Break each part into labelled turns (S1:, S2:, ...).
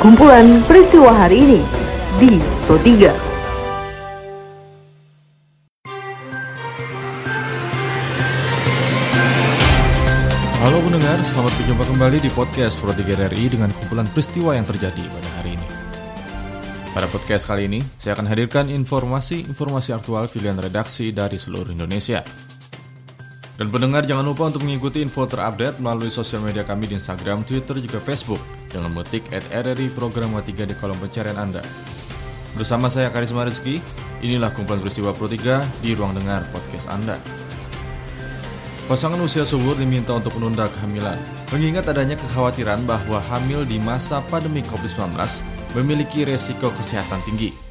S1: Kumpulan peristiwa hari ini di Pro 3.
S2: Halo pendengar, selamat berjumpa kembali di podcast Pro 3 RRI dengan kumpulan peristiwa yang terjadi pada hari ini. Pada podcast kali ini, saya akan hadirkan informasi-informasi aktual pilihan redaksi dari seluruh Indonesia. Dan pendengar jangan lupa untuk mengikuti info terupdate melalui sosial media kami di Instagram, Twitter, juga Facebook dengan mengetik at RRI Program 3 di kolom pencarian Anda. Bersama saya Karisma Rizky, inilah kumpulan peristiwa Pro 3 di ruang dengar podcast Anda. Pasangan usia subur diminta untuk menunda kehamilan, mengingat adanya kekhawatiran bahwa hamil di masa pandemi COVID-19 memiliki resiko kesehatan tinggi.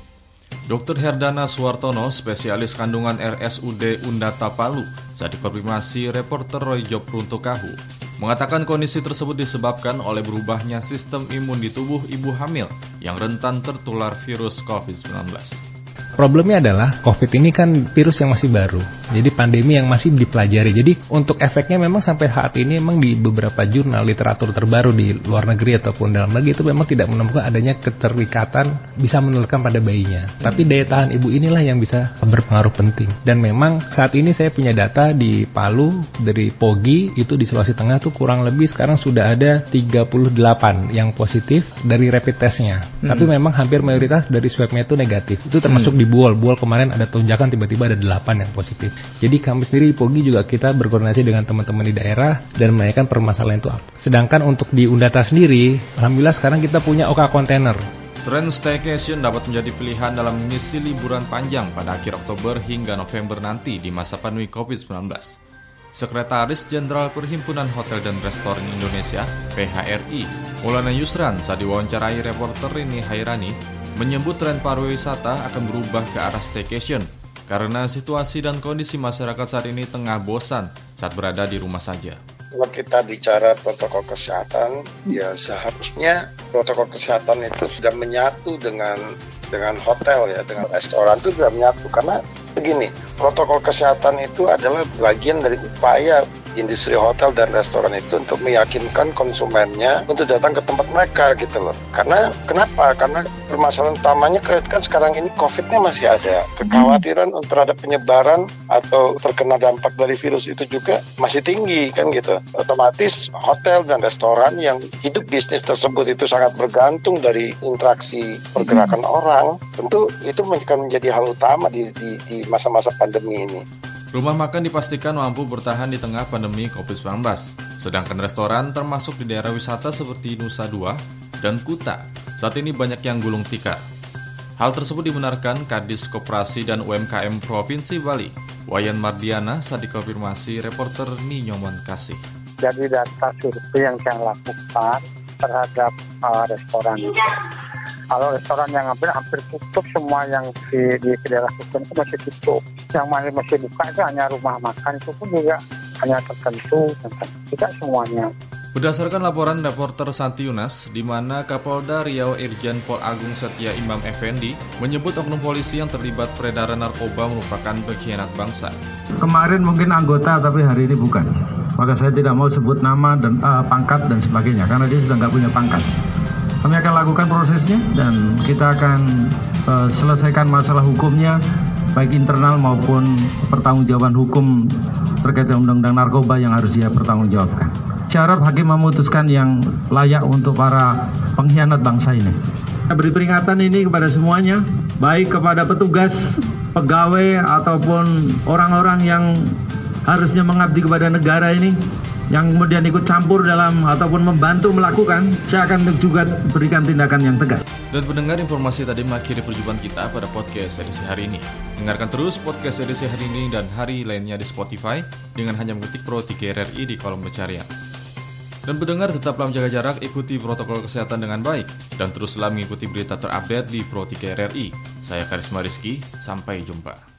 S2: Dr. Herdana Suwartono, spesialis kandungan RSUD Undata Palu, saat dikonfirmasi reporter Roy Job Runtukahu, mengatakan kondisi tersebut disebabkan oleh berubahnya sistem imun di tubuh ibu hamil yang rentan tertular virus COVID-19.
S3: Problemnya adalah COVID ini kan virus yang masih baru, jadi pandemi yang masih dipelajari. Jadi untuk efeknya memang sampai saat ini memang di beberapa jurnal literatur terbaru di luar negeri ataupun dalam negeri itu memang tidak menemukan adanya keterikatan bisa menularkan pada bayinya. Tapi daya tahan ibu inilah yang bisa berpengaruh penting. Dan memang saat ini saya punya data di Palu dari Pogi itu di Sulawesi Tengah tuh kurang lebih sekarang sudah ada 38 yang positif dari rapid testnya. Hmm. Tapi memang hampir mayoritas dari swabnya itu negatif. Itu termasuk hmm. Di Buol. Buol kemarin ada tunjakan tiba-tiba ada 8 yang positif. Jadi kami sendiri di Pogi juga kita berkoordinasi dengan teman-teman di daerah dan menanyakan permasalahan itu apa. Sedangkan untuk di Undata sendiri, alhamdulillah sekarang kita punya OK kontainer.
S2: Tren staycation dapat menjadi pilihan dalam mengisi liburan panjang pada akhir Oktober hingga November nanti di masa pandemi COVID-19. Sekretaris Jenderal Perhimpunan Hotel dan Restoran Indonesia (PHRI), Maulana Yusran saat diwawancarai reporter Rini Hairani menyebut tren pariwisata akan berubah ke arah staycation karena situasi dan kondisi masyarakat saat ini tengah bosan saat berada di rumah saja.
S4: Kalau kita bicara protokol kesehatan, ya seharusnya protokol kesehatan itu sudah menyatu dengan dengan hotel ya, dengan restoran itu sudah menyatu karena begini, protokol kesehatan itu adalah bagian dari upaya industri hotel dan restoran itu untuk meyakinkan konsumennya untuk datang ke tempat mereka gitu loh. Karena kenapa? Karena permasalahan utamanya kan sekarang ini COVID-nya masih ada. Kekhawatiran hmm. terhadap penyebaran atau terkena dampak dari virus itu juga masih tinggi kan gitu. Otomatis hotel dan restoran yang hidup bisnis tersebut itu sangat bergantung dari interaksi pergerakan hmm. orang, tentu itu akan menjadi hal utama di di masa-masa pandemi ini.
S2: Rumah makan dipastikan mampu bertahan di tengah pandemi COVID-19, sedangkan restoran termasuk di daerah wisata seperti Nusa Dua dan Kuta saat ini banyak yang gulung tikar. Hal tersebut dibenarkan Kadis Koperasi dan UMKM Provinsi Bali, Wayan Mardiana saat dikonfirmasi reporter Ninyoman Kasih.
S5: Jadi data survei yang saya lakukan terhadap uh, restoran kalau restoran yang hampir hampir tutup semua yang di, di daerah itu masih tutup yang masih masih buka itu hanya rumah makan itu pun juga hanya tertentu tidak semuanya
S2: Berdasarkan laporan reporter Santi Yunas, di mana Kapolda Riau Irjen Pol Agung Setia Imam Effendi menyebut oknum polisi yang terlibat peredaran narkoba merupakan pengkhianat bangsa.
S6: Kemarin mungkin anggota, tapi hari ini bukan. Maka saya tidak mau sebut nama dan uh, pangkat dan sebagainya, karena dia sudah nggak punya pangkat. Kami akan lakukan prosesnya dan kita akan uh, selesaikan masalah hukumnya baik internal maupun pertanggungjawaban hukum terkait undang-undang narkoba yang harus dia pertanggungjawabkan. Cara hakim memutuskan yang layak untuk para pengkhianat bangsa ini. Saya beri peringatan ini kepada semuanya, baik kepada petugas, pegawai ataupun orang-orang yang harusnya mengabdi kepada negara ini yang kemudian ikut campur dalam ataupun membantu melakukan, saya akan juga berikan tindakan yang tegas.
S2: Dan pendengar informasi tadi mengakhiri perjumpaan kita pada podcast edisi hari ini. Dengarkan terus podcast edisi hari ini dan hari lainnya di Spotify dengan hanya mengetik Pro 3 RRI di kolom pencarian. Dan pendengar tetaplah menjaga jarak, ikuti protokol kesehatan dengan baik, dan teruslah mengikuti berita terupdate di Pro 3 RRI. Saya Karisma Rizky, sampai jumpa.